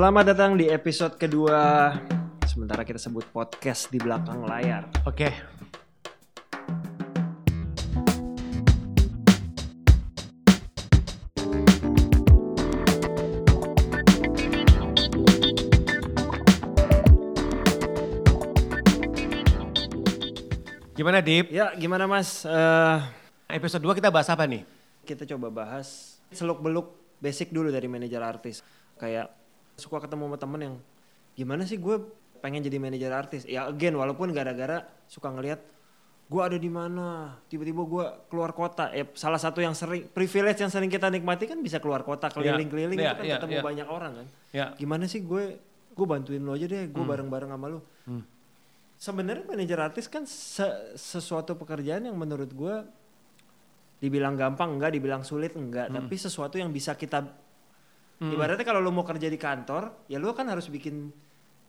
Selamat datang di episode kedua. Sementara kita sebut podcast di belakang layar. Oke. Gimana Dip? Ya, gimana Mas? Eh, Episode 2 kita bahas apa nih? kita coba bahas seluk beluk basic dulu dari manajer artis. Kayak suka ketemu sama temen yang gimana sih gue pengen jadi manajer artis. Ya again walaupun gara-gara suka ngelihat gue ada di mana, tiba-tiba gue keluar kota. Ya salah satu yang sering privilege yang sering kita nikmati kan bisa keluar kota keliling-keliling Iya, itu kan iya, ketemu iya. banyak orang kan. Ya. Gimana sih gue gue bantuin lo aja deh, gue bareng-bareng sama lo. Hmm. Sebenarnya manajer artis kan se- sesuatu pekerjaan yang menurut gue dibilang gampang enggak, dibilang sulit enggak, tapi sesuatu yang bisa kita ibaratnya kalau lo mau kerja di kantor, ya lo kan harus bikin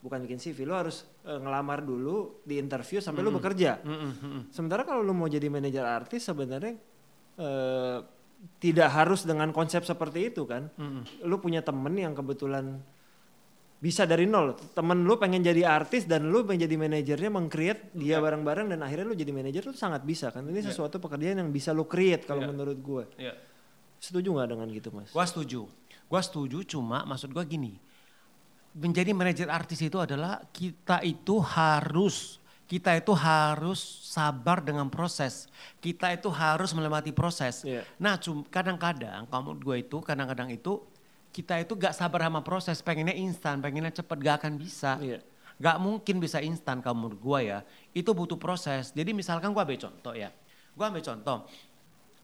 bukan bikin CV, lo harus eh, ngelamar dulu di interview sampai lo bekerja. Sementara kalau lo mau jadi manajer artis sebenarnya eh, tidak harus dengan konsep seperti itu kan. Lo punya temen yang kebetulan bisa dari nol. Temen lu pengen jadi artis dan lu pengen jadi manajernya meng-create dia bareng-bareng dan akhirnya lu jadi manajer lu sangat bisa kan. Ini sesuatu pekerjaan yang bisa lu create kalau Iya. menurut gue. Ya. Setuju nggak dengan gitu mas? Gua setuju. Gua setuju cuma maksud gua gini. Menjadi manajer artis itu adalah kita itu harus kita itu harus sabar dengan proses. Kita itu harus melewati proses. Iya. Nah, kadang-kadang kamu gue itu kadang-kadang itu kita itu gak sabar sama proses, pengennya instan, pengennya cepet, gak akan bisa. Iya. Gak mungkin bisa instan menurut gue ya. Itu butuh proses. Jadi misalkan gue ambil contoh ya. Gue ambil contoh.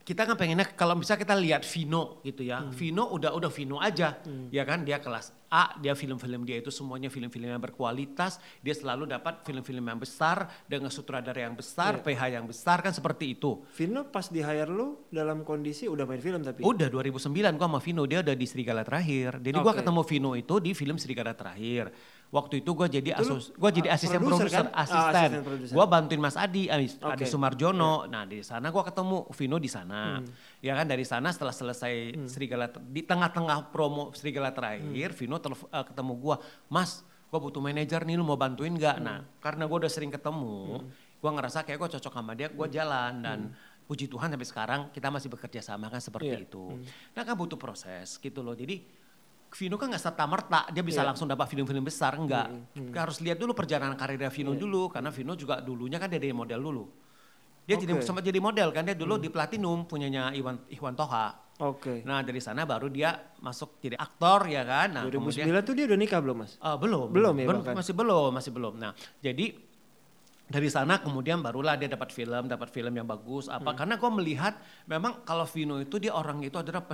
Kita kan pengennya kalau bisa kita lihat Vino gitu ya. Vino udah udah Vino aja. Ya kan dia kelas A, dia film-film dia itu semuanya film-film yang berkualitas. Dia selalu dapat film-film yang besar dengan sutradara yang besar, PH yang besar kan seperti itu. Vino pas di hire lu dalam kondisi udah main film tapi. Udah 2009 gua sama Vino, dia udah di Serigala Terakhir. Jadi gua Oke. ketemu Vino itu di film Serigala Terakhir. Waktu itu gua jadi asus, gua jadi ah, asisten produser kan? Asisten. asisten produser. gua bantuin Mas Adi, Adi, Oke. Adi Sumarjono. Nah, di sana gua ketemu Vino di sana. Hmm. Ya kan dari sana setelah selesai Serigala di tengah-tengah promo Serigala Terakhir, Hmm. Vino eh, ketemu gua, "Mas, gua butuh manajer nih, lu mau bantuin nggak?" Hmm. Nah, karena gua udah sering ketemu, gua ngerasa kayak gua cocok sama dia, Hmm. gua jalan dan puji Tuhan sampai sekarang kita masih bekerja sama kan seperti Iya. itu. Nah kan butuh proses gitu loh. Jadi Vino kan nggak serta merta dia bisa Iya. langsung dapat film-film besar enggak. Harus lihat dulu perjalanan karirnya Vino dulu karena Vino juga dulunya kan dia dari model dulu. Dia jadi Oke. sempat jadi model kan dia dulu di Platinum punyanya Iwan Iwan Toha. Oke. Nah dari sana baru dia masuk jadi aktor ya kan. Nah 2009 kemudian tuh dia udah nikah belum mas? Eh, belum, Belum ya, belum, bahkan? masih belum, masih belum. Nah, jadi dari sana kemudian barulah dia dapat film, dapat film yang bagus. Apa? Hmm. Karena gue melihat memang kalau Vino itu dia orang itu adalah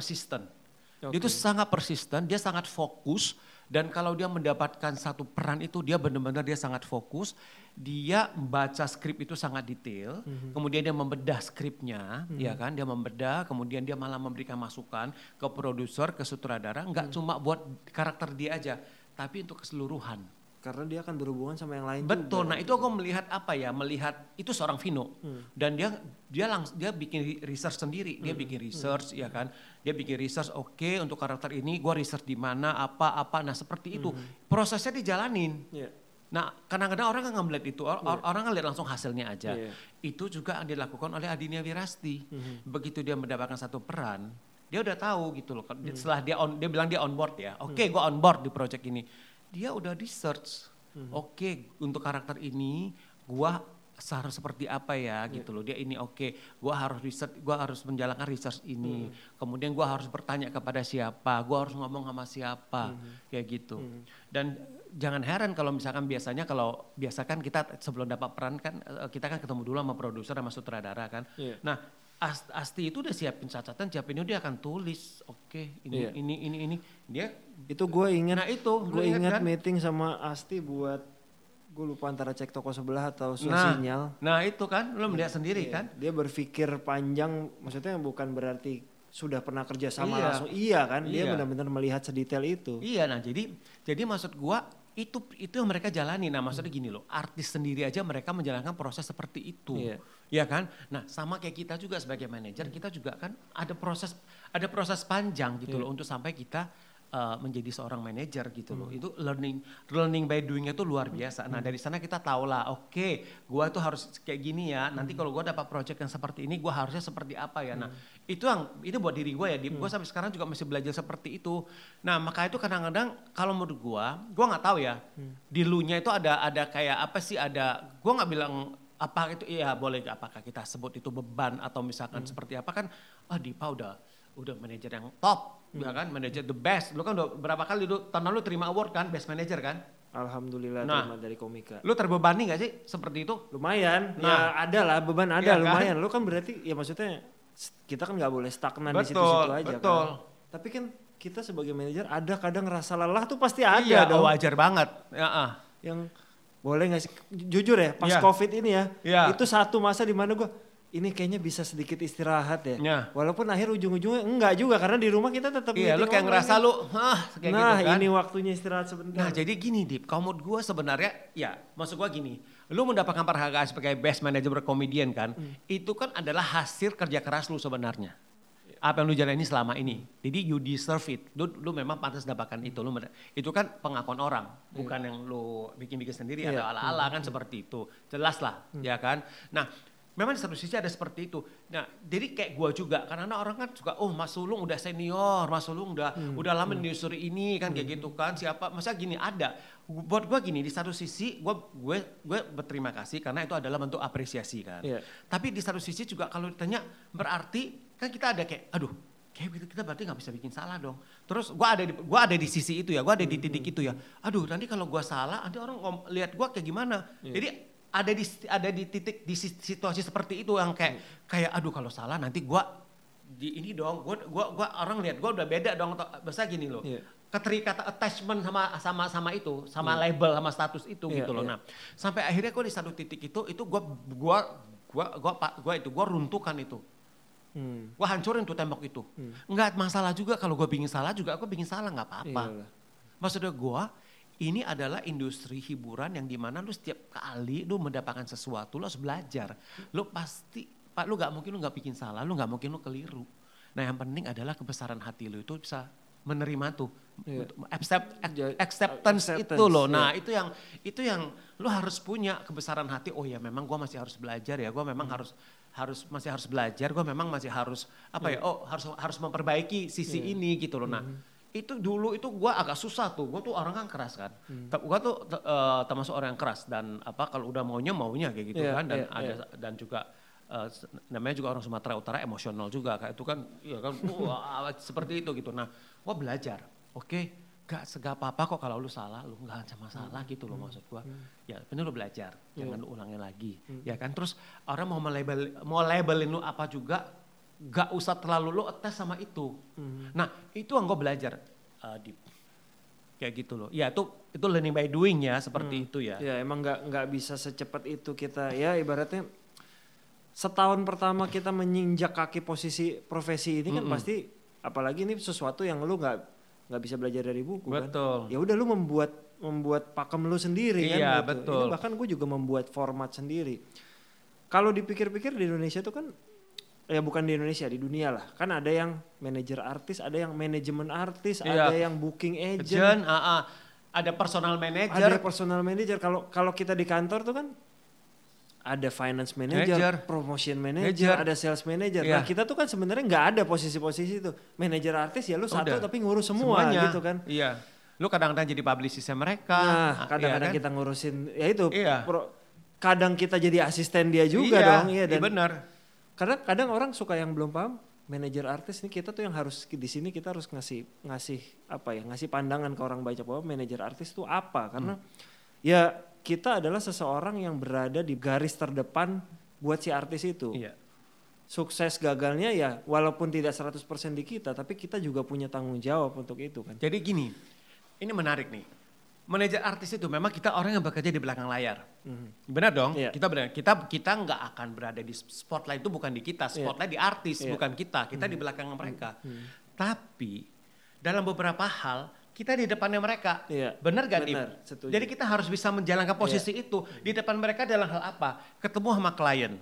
persisten. Dia itu sangat persisten, dia sangat fokus dan kalau dia mendapatkan satu peran itu dia benar-benar dia sangat fokus. Dia membaca skrip itu sangat detail, Hmm. kemudian dia membedah skripnya, ya kan? Dia membedah, kemudian dia malah memberikan masukan ke produser, ke sutradara, nggak Hmm. cuma buat karakter dia aja, tapi untuk keseluruhan. Karena dia akan berhubungan sama yang lain Betul. juga. Nah, itu aku melihat apa ya? Melihat itu seorang Vino. Dan dia dia langsung dia bikin research sendiri. Dia bikin research ya kan. Dia bikin research oke untuk karakter ini gua research di mana apa apa. Nah, seperti itu. Prosesnya dijalanin. Iya. Nah, kadang-kadang orang nggak melihat itu, Or- or- orang lihat langsung hasilnya aja. Iya. Itu juga yang dilakukan oleh Adinia Wirasti. Begitu dia mendapatkan satu peran, dia udah tahu gitu loh. Setelah dia on, dia bilang dia on board ya. Oke, gua on board di project ini. Dia udah research. Oke, untuk karakter ini gua seharus seperti apa ya gitu loh. Dia ini oke, gua harus research, gua harus menjalankan research ini. Kemudian gua harus bertanya kepada siapa, gua harus ngomong sama siapa, kayak gitu. Dan jangan heran kalau misalkan biasanya kalau biasakan kita sebelum dapat peran kan eh, kita kan ketemu dulu sama produser sama sutradara kan. Iya. Nah, Asti itu udah siapin catatan, siapin dia akan tulis, oke ini Iya. ini ini ini dia Itu gue ingat. Nah, itu, gue ingat kan? meeting sama Asti buat gue lupa antara cek toko sebelah atau nah, sinyal. nah itu kan lo melihat sendiri Iya, kan. Dia berpikir panjang, maksudnya bukan berarti sudah pernah kerja sama Iya. langsung. Iya kan, dia Iya. benar-benar melihat sedetail itu. Iya, nah jadi jadi maksud gua itu itu yang mereka jalani. Nah, maksudnya gini loh, artis sendiri aja mereka menjalankan proses seperti itu. Iya. Iya kan? Nah, sama kayak kita juga sebagai manajer, kita juga kan ada proses ada proses panjang gitu Iya. loh untuk sampai kita uh, menjadi seorang manajer gitu loh. Itu learning learning by doing itu luar biasa. Nah, dari sana kita tahu lah, oke, okay, gua tuh harus kayak gini ya. Nanti kalau gua dapat project yang seperti ini, gua harusnya seperti apa ya. Nah, itu yang itu buat diri gua ya. Di, Gua sampai sekarang juga masih belajar seperti itu. Nah, maka itu kadang-kadang kalau menurut gua, gua nggak tahu ya. Di lunya itu ada ada kayak apa sih ada gua nggak bilang apa itu iya boleh apakah kita sebut itu beban atau misalkan seperti apa kan ah Dipa udah udah manajer yang top ya kan manajer the best lu kan udah berapa kali lu tahun lalu terima award kan best manager kan Alhamdulillah Nah. terima dari komika. lu terbebani gak sih seperti itu Lumayan, Nah. ya ada lah beban ada Iya kan? lumayan. Lu kan berarti ya maksudnya kita kan nggak boleh stagnan di Betul, situ-situ aja betul. kan. Tapi kan kita sebagai manajer ada kadang rasa lelah tuh pasti ada iya dong. wajar banget ya ah. Yang boleh nggak sih jujur ya pas Iya. covid ini ya Iya. itu satu masa di mana gua ini kayaknya bisa sedikit istirahat ya. Iya. Walaupun akhir ujung-ujungnya enggak juga karena di rumah kita tetap iya lu kayak ngerasa kan. lu hah kayak nah gitu kan ini waktunya istirahat sebentar. Nah jadi gini Dip, kalau menurut gue sebenarnya ya maksud gue gini, lu mendapatkan penghargaan sebagai best manager komedian kan, itu kan adalah hasil kerja keras lu sebenarnya. Apa yang lu jalani selama ini. Jadi you deserve it. Lu, lu memang pantas dapatkan itu. Lu, itu kan pengakuan orang, bukan yang lu bikin-bikin sendiri Iya. atau ala-ala kan seperti itu. Jelas lah, ya kan. Nah memang di satu sisi ada seperti itu. Nah, jadi kayak gua juga, karena orang kan suka, oh Mas Sulung udah senior, Mas Sulung udah udah lama industri ini kan kayak gitu kan. Siapa? Masa gini ada. Buat gua gini, di satu sisi gua gue gue berterima kasih karena itu adalah bentuk apresiasi kan. Iya. Tapi di satu sisi juga kalau ditanya berarti kan kita ada kayak, aduh kayak gitu kita berarti nggak bisa bikin salah dong. Terus gua ada di gua ada di sisi itu ya, gua ada di titik itu ya. Aduh nanti kalau gua salah, nanti orang lihat gua kayak gimana. Jadi ada di ada di titik di si- situasi seperti itu yang kayak kayak aduh kalau salah nanti gua di ini dong, gua gua gua orang lihat gua udah beda dong besar gini loh. Iya. Keterikatan attachment sama sama sama itu, sama label sama status itu Iya, gitu loh. iya. Nah, sampai akhirnya gua di satu titik itu itu gua gua gua gua gua, gua itu gua runtuhkan itu. Hmm. Gua hancurin tuh tembok itu. Nggak masalah juga kalau gue bikin salah juga aku bikin salah nggak apa-apa. Iyalah. Maksudnya gua ini adalah industri hiburan yang di mana lu setiap kali lu mendapatkan sesuatu lu harus belajar. Lu pasti, pak lu nggak mungkin lu nggak bikin salah, lu nggak mungkin lu keliru. Nah yang penting adalah kebesaran hati lu itu bisa menerima tuh Iya. accept, acceptance, acceptance, itu loh. iya. Nah itu yang itu yang lu harus punya kebesaran hati. Oh ya memang gua masih harus belajar ya. Gua memang Hmm. harus harus masih harus belajar. Gua memang masih harus apa ya? Oh harus harus memperbaiki sisi Iya. ini gitu loh. Nah Hmm. Itu dulu itu gua agak susah tuh. Gua tuh orang kan keras kan. Hmm. Gua tuh eh, termasuk orang yang keras dan apa kalau udah maunya maunya kayak gitu Iya, kan. Dan iya, ada dan juga s- namanya juga orang Sumatera Utara emosional juga kayak itu kan ya kan wah, seperti itu gitu. Nah, gua belajar. Oke, gak segak apa-apa kok kalau lu salah, lu nggak ada masalah gitu loh maksud gua. Ya, bener lu belajar, jangan lu ulangin lagi. Ya kan, terus orang mau melabel mau labelin lu apa juga, gak usah terlalu lu attach sama itu. Nah, itu yang gua belajar eh, di kayak gitu loh. Ya itu itu learning by doing ya seperti itu ya. Ya emang nggak nggak bisa secepat itu kita ya ibaratnya setahun pertama kita menginjak kaki posisi profesi ini kan pasti apalagi ini sesuatu yang lu nggak nggak bisa belajar dari buku Betul. kan. Ya udah lu membuat membuat pakem lu sendiri kan. Iya, gitu. betul. Ini bahkan gue juga membuat format sendiri. Kalau dipikir-pikir di Indonesia itu kan ya bukan di Indonesia di dunia lah kan ada yang manajer artis ada yang manajemen artis Iya. ada yang booking agent Agent, ah, ah. ada personal manager, ada personal manager kalau kalau kita di kantor tuh kan ada finance manager, Manager. promotion manager, Manager. ada sales manager. Iya. Nah kita tuh kan sebenarnya nggak ada posisi-posisi itu. Manajer artis ya lu satu Udah. tapi ngurus semua Semuanya. gitu kan. Iya. Lu kadang-kadang jadi publicistnya mereka. Nah ah, kadang-kadang iya kan? kita ngurusin ya itu. Iya. pro- kadang kita jadi asisten dia juga iya, dong. Iya dan benar. Karena kadang orang suka yang belum paham manajer artis ini kita tuh yang harus di sini kita harus ngasih ngasih apa ya ngasih pandangan ke orang baca bahwa manajer artis itu apa karena ya kita adalah seseorang yang berada di garis terdepan buat si artis itu Iya. sukses gagalnya ya walaupun tidak 100% di kita tapi kita juga punya tanggung jawab untuk itu kan Jadi gini, ini menarik nih. Manajer artis itu memang kita orang yang bekerja di belakang layar. Benar dong? Iya. Kita benar. Kita kita nggak akan berada di spotlight itu bukan di kita, spotlight di artis Iya. bukan kita. Kita di belakang mereka. Tapi dalam beberapa hal kita di depannya mereka. Iya. Benar gak? Benar, setuju. Jadi kita harus bisa menjalankan posisi itu di depan mereka dalam hal apa? Ketemu sama klien.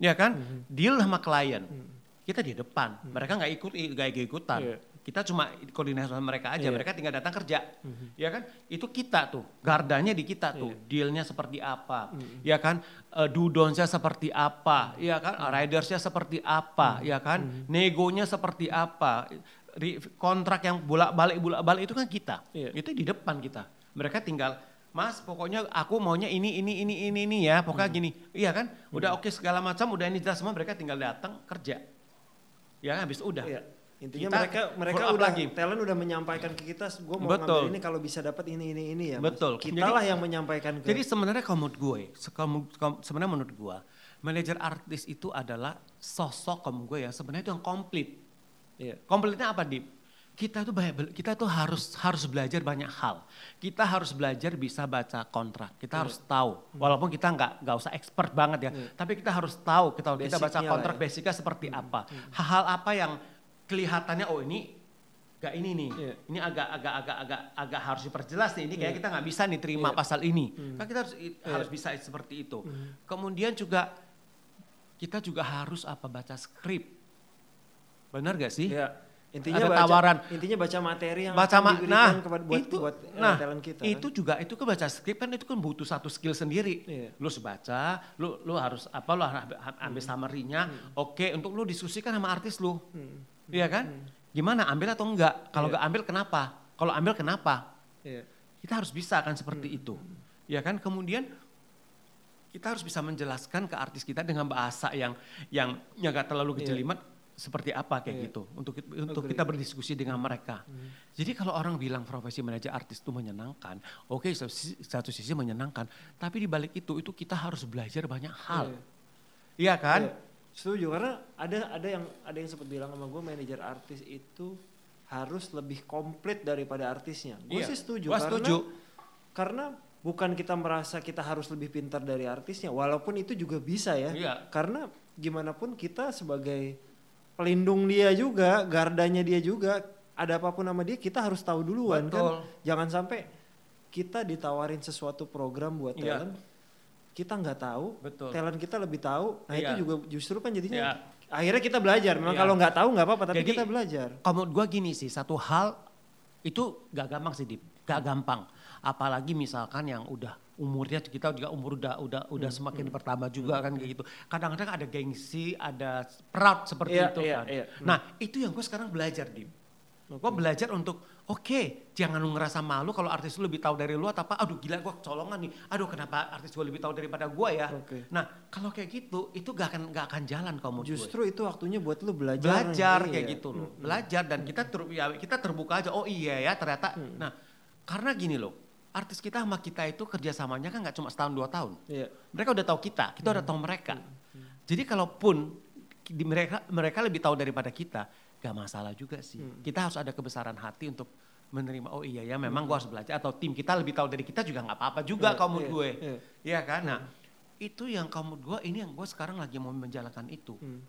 Ya kan? Deal sama klien. Kita di depan. Mereka nggak ikut nggak ikut ikutan. Iya. Kita cuma koordinasi sama mereka aja, Iya. mereka tinggal datang kerja, ya kan? Itu kita tuh, gardanya di kita tuh, Iya. dealnya seperti apa, ya kan? Eh, dudonsnya seperti apa, ya kan? Ridersnya seperti apa, ya kan? Negonya seperti apa, Ri- kontrak yang bolak balik bolak balik itu kan kita, Iya. itu di depan kita. Mereka tinggal Mas, pokoknya aku maunya ini, ini, ini, ini, ini ya. Pokoknya gini, iya kan? Udah oke segala macam, udah ini jelas semua. Mereka tinggal datang kerja. Ya kan, habis udah. Iya. Intinya Kita mereka mereka udah lagi. talent udah menyampaikan ke kita, gue mau Betul. ngambil ini kalau bisa dapat ini ini ini ya. Mas. Betul. Kita Jadi- lah yang menyampaikan ke. Jadi sebenarnya kalau menurut gue, sebenarnya menurut gue, manajer artis itu adalah sosok menurut gue ya sebenarnya itu yang komplit. Iya. Komplitnya apa, Dip? Kita tuh banyak, kita tuh harus harus belajar banyak hal. Kita harus belajar bisa baca kontrak. Kita harus tahu, walaupun kita nggak nggak usah expert banget ya, tapi kita harus tahu kita kita baca Basicnya kontrak ya. basicnya seperti apa. Hal-hal apa yang kelihatannya oh ini Gak ini nih, Iya. ini agak agak agak agak agak harus diperjelas nih. Ini kayak Iya. kita nggak bisa nih terima Iya. pasal ini. Hmm. Kan kita harus Iya. harus bisa seperti itu. Kemudian juga kita juga harus apa baca skrip. Benar gak sih? Iya. Intinya Ada baca, tawaran. Intinya baca materi yang baca ma- diberikan nah kepada buat, itu buat eh, nah talent kita. itu kan. juga itu kan baca skrip kan itu kan butuh satu skill sendiri Iya. lu harus baca lu lu harus apa lu ambil summary-nya oke untuk lu diskusikan sama artis lu Hmm. Iya kan gimana ambil atau enggak kalau Iya. enggak ambil kenapa kalau ambil kenapa Iya. kita harus bisa kan seperti Hmm. itu ya kan kemudian kita harus bisa menjelaskan ke artis kita dengan bahasa yang yang yang nggak terlalu Iya. kejelimet seperti apa kayak Iya. gitu untuk untuk kita berdiskusi dengan mereka. Hmm. Jadi kalau orang bilang profesi manajer artis itu menyenangkan, oke satu sisi, satu sisi menyenangkan, tapi di balik itu itu kita harus belajar banyak hal. Iya. Iya kan? Iya, setuju karena ada ada yang ada yang sempat bilang sama gue manajer artis itu harus lebih komplit daripada artisnya. Gue Iya, sih setuju gua karena setuju. karena bukan kita merasa kita harus lebih pintar dari artisnya, walaupun itu juga bisa ya. Iya. Karena gimana pun kita sebagai pelindung dia juga, gardanya dia juga, ada apa pun nama dia kita harus tahu duluan Betul. kan. Jangan sampai kita ditawarin sesuatu program buat Iya. talent, kita nggak tahu, Betul. talent kita lebih tahu. Nah Iya. itu juga justru kan jadinya Iya. akhirnya kita belajar. Memang Iya. kalau nggak tahu nggak apa-apa, tapi Jadi- kita belajar. Kalau menurut gue gini sih, satu hal itu gak gampang sih, Dip. Gak gampang. Apalagi misalkan yang udah umurnya kita juga umur udah udah udah Hmm, semakin bertambah juga kan kayak gitu. Kadang-kadang ada gengsi, ada proud seperti Iya, itu iya, kan. iya. Nah itu yang gue sekarang belajar, Dip. Gue belajar untuk oke jangan lu ngerasa malu kalau artis lu lebih tahu dari lu atau apa. Aduh gila gue colongan nih. Aduh kenapa artis gue lebih tahu daripada gue ya. Oke. Nah kalau kayak gitu itu gak akan gak akan jalan kalau menurut gue Justru itu waktunya buat lu belajar. belajar Iya. kayak gitu loh belajar dan kita ter, ya, kita terbuka aja oh iya ya ternyata nah karena gini loh artis kita sama kita itu kerjasamanya kan nggak cuma setahun dua tahun Iya. mereka udah tahu kita kita udah tahu mereka jadi kalaupun di mereka mereka lebih tahu daripada kita gak masalah juga sih. Kita harus ada kebesaran hati untuk menerima oh iya ya memang gua harus belajar atau tim kita lebih tahu dari kita juga nggak apa-apa juga kalau menurut iya, gue. iya. Iya kan? Nah itu yang kamu gue ini yang gue sekarang lagi mau menjalankan itu. Hmm.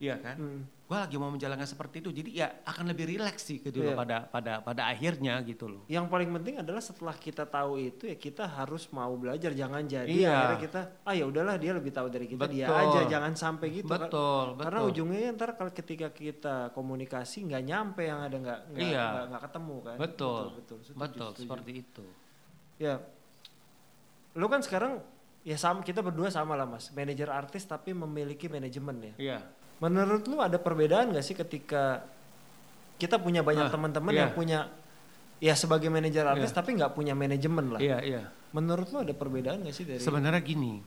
Iya kan? Hmm. Gue lagi mau menjalankan seperti itu. Jadi ya akan lebih rileks sih ke dulu Iya. pada pada pada akhirnya gitu loh. Yang paling penting adalah setelah kita tahu itu ya kita harus mau belajar jangan jadi Iya. akhirnya kita ah ya udahlah dia lebih tahu dari kita dia Betul. aja jangan sampai gitu kan. betul, Karena betul. ujungnya ntar kalau ketika kita komunikasi nggak nyampe yang ada nggak nggak nggak- nggak ketemu kan. betul, betul, setuju, betul, setuju. seperti itu. Ya, lu kan sekarang ya sama kita berdua sama lah mas, manajer artis tapi memiliki manajemen ya. Iya. Menurut lu ada perbedaan gak sih ketika kita punya banyak Ah, teman-teman iya. yang punya ya sebagai manajer artis Iya. tapi nggak punya manajemen lah. Iya, iya. Menurut lu ada perbedaan gak sih dari? Sebenarnya gini,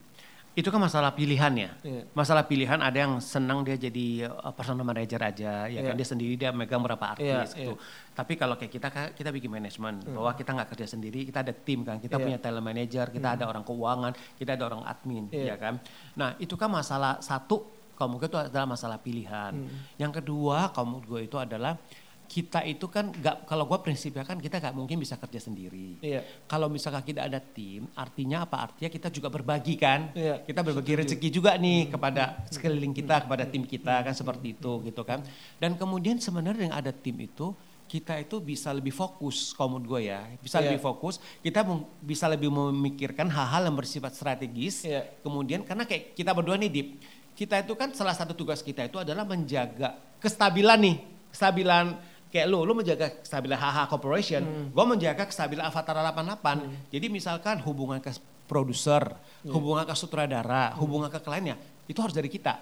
itu kan masalah pilihan ya. Iya. Masalah pilihan ada yang senang dia jadi uh, personal manager aja, ya kan Iya. dia sendiri dia megang berapa artis Iya, gitu. Tapi kalau kayak kita kita bikin manajemen, bahwa kita nggak kerja sendiri, kita ada tim kan, kita Iya. punya talent manager, kita ada orang keuangan, kita ada orang admin, ya Iya. kan. Nah itu kan masalah satu, kalau mungkin itu adalah masalah pilihan. Yang kedua, kalau menurut gue itu adalah kita itu kan nggak kalau gue prinsipnya kan kita nggak mungkin bisa kerja sendiri. Iya. Kalau misalkan tidak ada tim, artinya apa? Artinya kita juga berbagi kan. Iya, Kita berbagi rezeki juga nih kepada sekeliling kita, kepada tim kita kan seperti itu gitu kan. Dan kemudian sebenarnya dengan ada tim itu kita itu bisa lebih fokus menurut gue ya. Bisa Iya. lebih fokus, kita bisa lebih memikirkan hal-hal yang bersifat strategis. Iya. Kemudian karena kayak kita berdua nih Dip, kita itu kan salah satu tugas kita itu adalah menjaga kestabilan nih, kestabilan kayak lu, lu menjaga kestabilan HH Corporation, Hmm. gue menjaga kestabilan Avatar 88. Jadi misalkan hubungan ke produser, Iya. hubungan ke sutradara, hubungan ke kliennya, itu harus dari kita.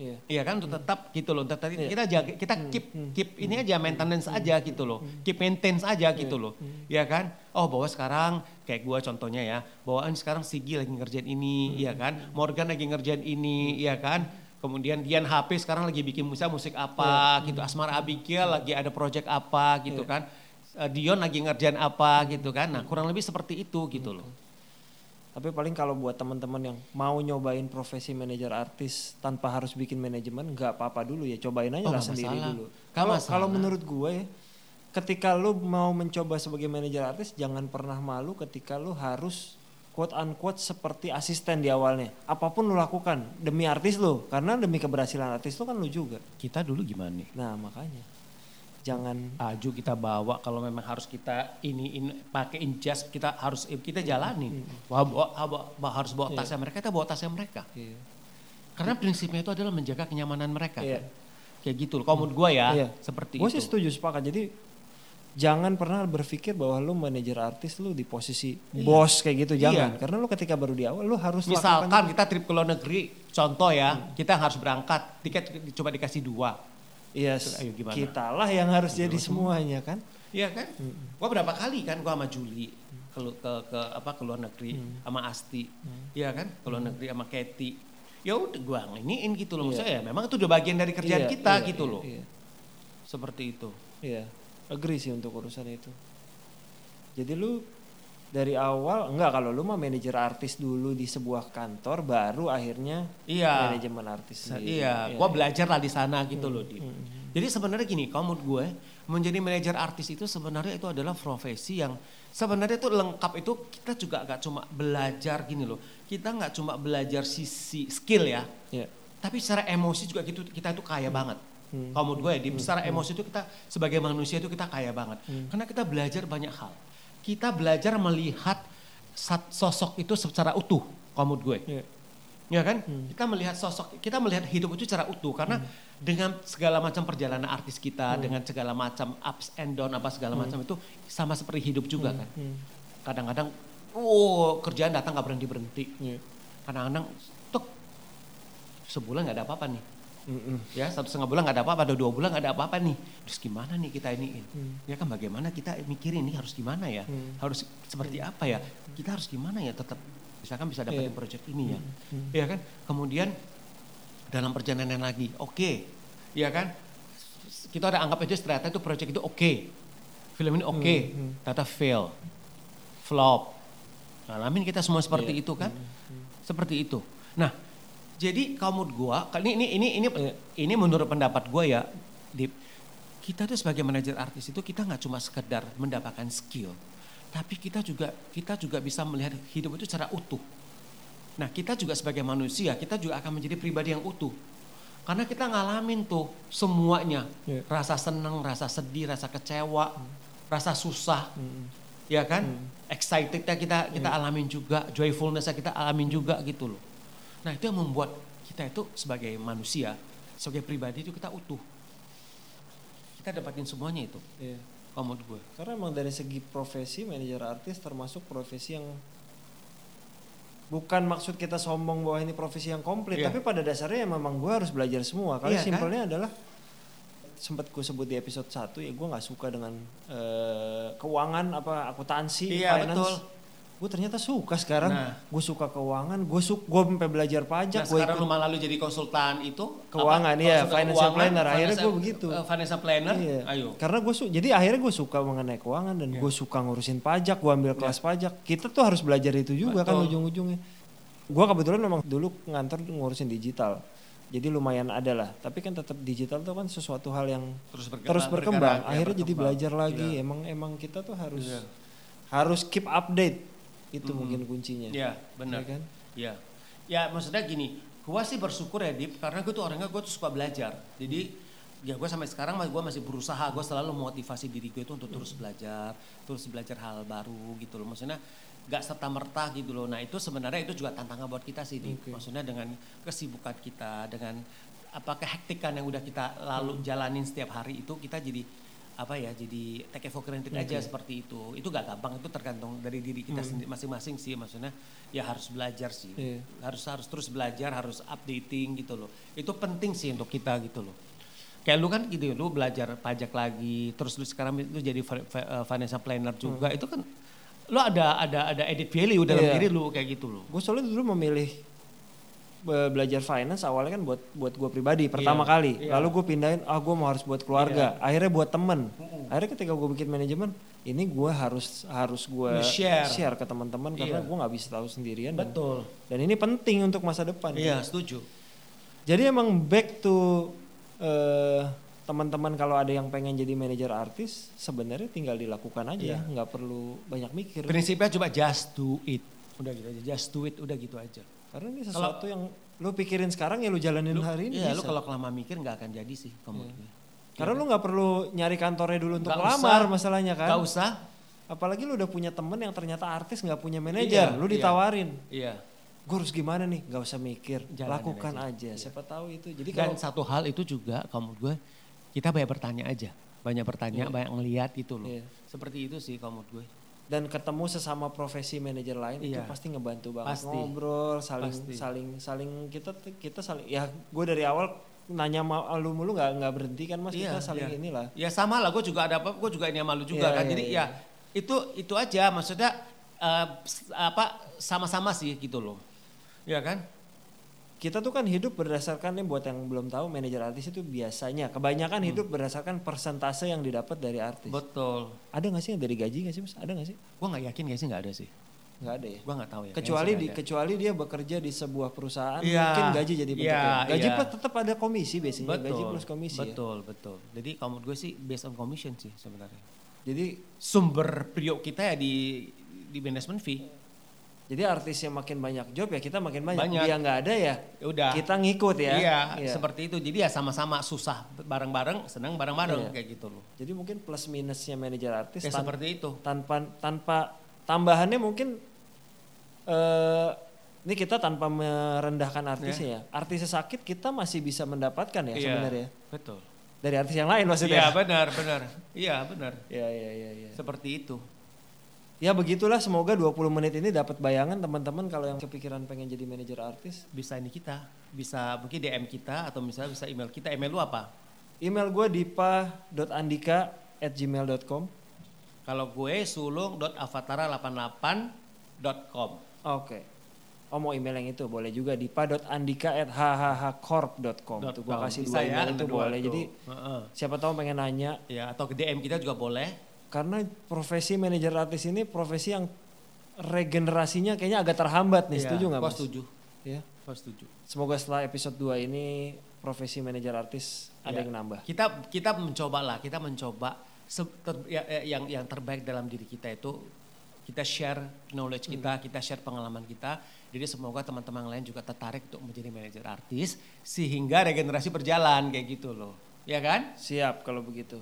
Iya. Iya kan untuk tetap gitu loh. Tetap Iya. kita jaga kita keep keep ini aja maintenance aja gitu loh. Keep maintenance aja gitu loh. Iya kan? Oh bahwa sekarang kayak gua contohnya ya, bawaan sekarang Sigi lagi ngerjain ini, iya kan? Morgan lagi ngerjain ini, iya kan? Kemudian Dian HP sekarang lagi bikin musik musik apa gitu. Asmar Abigail lagi ada project apa gitu kan. Eh, Dion lagi ngerjain apa gitu kan. Nah, kurang lebih seperti itu gitu loh. Tapi paling kalau buat teman-teman yang mau nyobain profesi manajer artis tanpa harus bikin manajemen, nggak apa-apa dulu ya, cobain aja Oh, lah sendiri masalah. dulu. Kalau kalau menurut gue ya, ketika lu mau mencoba sebagai manajer artis, jangan pernah malu ketika lu harus quote unquote seperti asisten di awalnya. Apa pun lu lakukan demi artis lu, karena demi keberhasilan artis lu kan lu juga. Kita dulu gimana nih? Nah makanya jangan baju kita bawa kalau memang harus kita ini, ini pakai jas kita harus kita jalanin Wah, bawa, bawa- bawa- harus bawa tasnya mereka kita bawa tasnya mereka Iya. karena prinsipnya itu adalah menjaga kenyamanan mereka Iya. kan? kayak gitu loh kalau menurut gue ya Iya. seperti Gue itu sih setuju sepakat. Jadi jangan pernah berpikir bahwa lu manajer artis lu di posisi bos kayak gitu jangan. Iya. Karena lu ketika baru di awal lu harus misalkan lakukan kita trip ke luar negeri contoh ya Hmm. kita harus berangkat tiket coba dikasih dua Iya, Ayo gimana? kitalah yang harus jadi semuanya kan. Iya kan? Gua berapa kali kan gua sama Juli ke ke, ke apa ke luar negeri sama Asti. Iya kan? Ke luar negeri sama Katy. Ya udah gua nginiin gitu loh. Maksudnya ya memang itu udah bagian dari kerjaan Iya, kita iya, gitu iya, loh. Iya, Seperti itu. iya. agree sih untuk urusan itu. Jadi lu dari awal enggak kalau lu mah manajer artis dulu di sebuah kantor baru akhirnya Iya. manajemen artis. Sendiri. Iya, gua belajar lah di sana gitu loh, Dip. Jadi sebenarnya gini, kalau menurut gue menjadi manajer artis itu sebenarnya itu adalah profesi yang sebenarnya itu lengkap itu kita juga gak cuma belajar gini loh. Kita nggak cuma belajar sisi skill ya, Iya. tapi secara emosi juga gitu kita itu kaya banget. Kalau menurut gue, ya, secara emosi itu kita sebagai manusia itu kita kaya banget. Karena kita belajar banyak hal. Kita belajar melihat sosok itu secara utuh, menurut gue. Iya. Ya kan? Kita melihat sosok, kita melihat hidup itu secara utuh karena dengan segala macam perjalanan artis kita, dengan segala macam ups and down apa segala macam itu sama seperti hidup juga kan. Kadang-kadang, oh kerjaan datang nggak berhenti berhenti. Iya. Kadang-kadang, tuk sebulan nggak ada apa-apa nih. Mm-mm. Ya satu setengah bulan nggak ada apa-apa, ada dua bulan nggak ada apa-apa nih. Terus gimana nih kita iniin? Ya kan bagaimana kita mikirin ini harus gimana ya? Harus seperti apa ya? Kita harus gimana ya tetap misalkan bisa dapetin Iya. project ini ya. Ya kan? Kemudian dalam perjalanan lagi, oke. Ya kan? Kita ada anggap aja ternyata itu project itu oke. Film ini oke, ternyata fail. Flop. Ngalamin kita semua seperti itu kan? Seperti itu. Nah, jadi kalau menurut gua, ini ini ini ini, Iya. ini menurut pendapat gua ya, Dip, kita tuh sebagai manajer artis itu kita nggak cuma sekedar mendapatkan skill, tapi kita juga kita juga bisa melihat hidup itu secara utuh. Nah, kita juga sebagai manusia, kita juga akan menjadi pribadi yang utuh. Karena kita ngalamin tuh semuanya, Iya. rasa senang, rasa sedih, rasa kecewa, rasa susah, ya kan? Excitednya kita kita alamin juga, joyfulnessnya kita alamin juga gitu loh. Nah itu yang membuat kita itu sebagai manusia, sebagai pribadi itu kita utuh. Kita dapatin semuanya itu, Iya. kalau menurut gue. Karena emang dari segi profesi manajer artis termasuk profesi yang bukan maksud kita sombong bahwa ini profesi yang komplit, Iya. tapi pada dasarnya ya memang gue harus belajar semua. Karena Iya, kan? simpelnya adalah sempat gue sebut di episode 1 ya gue nggak suka dengan eh, keuangan apa akuntansi, Iya, finance. betul. Gue ternyata suka sekarang. Nah. Gue suka keuangan, gue suka gue sampai belajar pajak, Nah gue sekarang ikut lu malah lu jadi konsultan itu Keuangan, apa? Konsultan financial planner. Akhirnya gua begitu. eh, financial planner, Iya. ayo. Karena gue su jadi akhirnya gue suka mengenai keuangan dan gue suka ngurusin pajak, gue ambil kelas pajak. Kita tuh harus belajar itu juga kan Betul. ujung-ujungnya. Gue kebetulan memang dulu ngantor ngurusin digital. Jadi lumayan ada lah. Tapi kan tetap digital tuh kan sesuatu hal yang Terus berkembang, terus berkembang. ya, akhirnya jadi berkembang. belajar lagi. Iya. Emang emang kita tuh harus Iya. harus keep update. Itu mungkin kuncinya. Iya benar. Iya kan? Iya. Ya maksudnya gini, gua sih bersyukur ya Dip, karena gue tuh orangnya gue tuh suka belajar. Jadi ya gue sampai sekarang gue masih berusaha, gue selalu motivasi diri gue itu untuk terus belajar, terus belajar hal baru gitu loh. Maksudnya gak serta merta gitu loh. Nah itu sebenarnya itu juga tantangan buat kita sih, Dip. Oke. Maksudnya dengan kesibukan kita, dengan apa kehektikan yang udah kita lalu jalanin setiap hari itu kita jadi apa ya jadi take it for granted aja seperti itu. Itu gak gampang itu tergantung dari diri kita sendiri masing-masing sih maksudnya ya harus belajar sih. Iya. harus harus terus belajar harus updating gitu loh. Itu penting sih untuk kita gitu loh. Kayak lu kan gitu lu belajar pajak lagi terus lu sekarang lu jadi uh, financial planner juga itu kan lu ada ada ada edit value dalam Iya. diri lu kayak gitu loh. Gue soalnya dulu memilih belajar finance awalnya kan buat buat gue pribadi pertama Iya, kali. iya. Lalu gue pindahin, ah gue mau harus buat keluarga. Akhirnya buat temen. Akhirnya ketika gue bikin manajemen, ini gue harus harus gue Nge-share. share ke teman-teman karena Iya. gue nggak bisa tahu sendirian. Dan, betul dan ini penting untuk masa depan. iya setuju Jadi emang back to eh, teman-teman kalau ada yang pengen jadi manajer artis, sebenarnya tinggal dilakukan aja, Iya. nggak perlu banyak mikir. prinsipnya coba just do it udah gitu aja just do it udah gitu aja Karena ini sesuatu yang lu pikirin sekarang ya lu jalanin hari ini. Iya, lu bisa. kalau kelamaan mikir nggak akan jadi sih kamu. Karena lu nggak perlu nyari kantornya dulu untuk lamar usah. masalahnya kan. Gak usah. Apalagi lu udah punya temen yang ternyata artis nggak punya manajer, Iya, lu iya. ditawarin. Iya. Gue harus gimana nih? Gak usah mikir, Jalanin lakukan aja. aja. Siapa tahu itu. Jadi Dan kalau satu hal itu juga kamu gue kita banyak bertanya aja. Banyak bertanya, banyak ngeliat gitu loh. Iya. Seperti itu sih kamu gue. Dan ketemu sesama profesi manajer lain itu Iya. pasti ngebantu banget Pasti. ngobrol, saling Pasti. saling saling kita kita saling ya gue dari awal nanya sama lu mulu nggak nggak berhenti kan mas Iya, kita saling iya. inilah. Ya sama lah, gue juga ada apa, gue juga ini sama lu juga Iya, kan. iya, Jadi iya. ya itu itu aja maksudnya s- apa sama-sama sih gitu loh. Ya kan? Kita tuh kan hidup berdasarkan nih buat yang belum tahu manajer artis itu biasanya kebanyakan Hmm. hidup berdasarkan persentase yang didapat dari artis. Betul. Ada nggak sih yang dari gaji nggak sih mas? Ada nggak sih? Gue nggak yakin guys sih nggak ada sih. Nggak ada ya. Gue nggak tahu ya. Kecuali di nggak ada. kecuali dia bekerja di sebuah perusahaan Iya, mungkin gaji jadi bentuknya. iya, gaji iya. pe- tetap ada komisi biasanya betul, gaji plus komisi ya. Betul, betul. Jadi kalau gue sih based on commission sih sebenarnya. Jadi Sumber periuk kita ya di di management fee. Jadi artis yang makin banyak job ya kita makin banyak. Banyak. Dia nggak ada ya Ya udah. kita ngikut ya. Iya, Iya. seperti itu. Jadi ya sama-sama susah bareng-bareng, senang bareng-bareng Iya. kayak gitu loh. Jadi mungkin plus minusnya manajer artis Ya tan- seperti itu. tanpa tanpa tambahannya mungkin eh ini kita tanpa merendahkan artisnya ya. Artisnya sakit kita masih bisa mendapatkan ya Iya, sebenarnya Betul. dari artis yang lain Iya maksudnya. benar, benar. Iya benar. Iya iya iya iya. Seperti itu. Ya begitulah semoga 20 menit ini dapat bayangan teman-teman kalau yang kepikiran pengen jadi manajer artis. Bisa ini kita, bisa mungkin DM kita atau misalnya bisa email kita. Email lu apa? Email gue dipa.andika@gmail.com. Kalau gue sulung.avatara88.com. Oke. Oh mau email yang itu boleh juga dipa.andika@hhhcorp.com. Tuh gue .com. kasih Bisa dua ya, email ada itu boleh. tuh. Jadi Heeh. siapa tahu pengen nanya Ya atau ke DM kita juga boleh. Karena profesi manajer artis ini profesi yang regenerasinya kayaknya agak terhambat nih. Iya, Setuju nggak mas? setuju. Ya. Gua setuju. Semoga setelah episode 2 ini profesi manajer artis ada Ya. yang nambah. Kita kita mencoba lah, kita mencoba se- ter- ya- ya- yang yang terbaik dalam diri kita itu kita share knowledge kita, kita share pengalaman kita. Jadi semoga teman-teman lain juga tertarik untuk menjadi manajer artis sehingga regenerasi berjalan kayak gitu loh. Ya kan? Siap kalau begitu.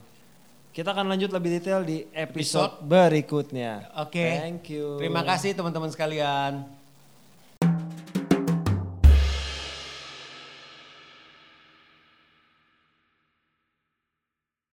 Kita akan lanjut lebih detail di episode, Episode berikutnya. Oke. Thank you. Terima kasih teman-teman sekalian.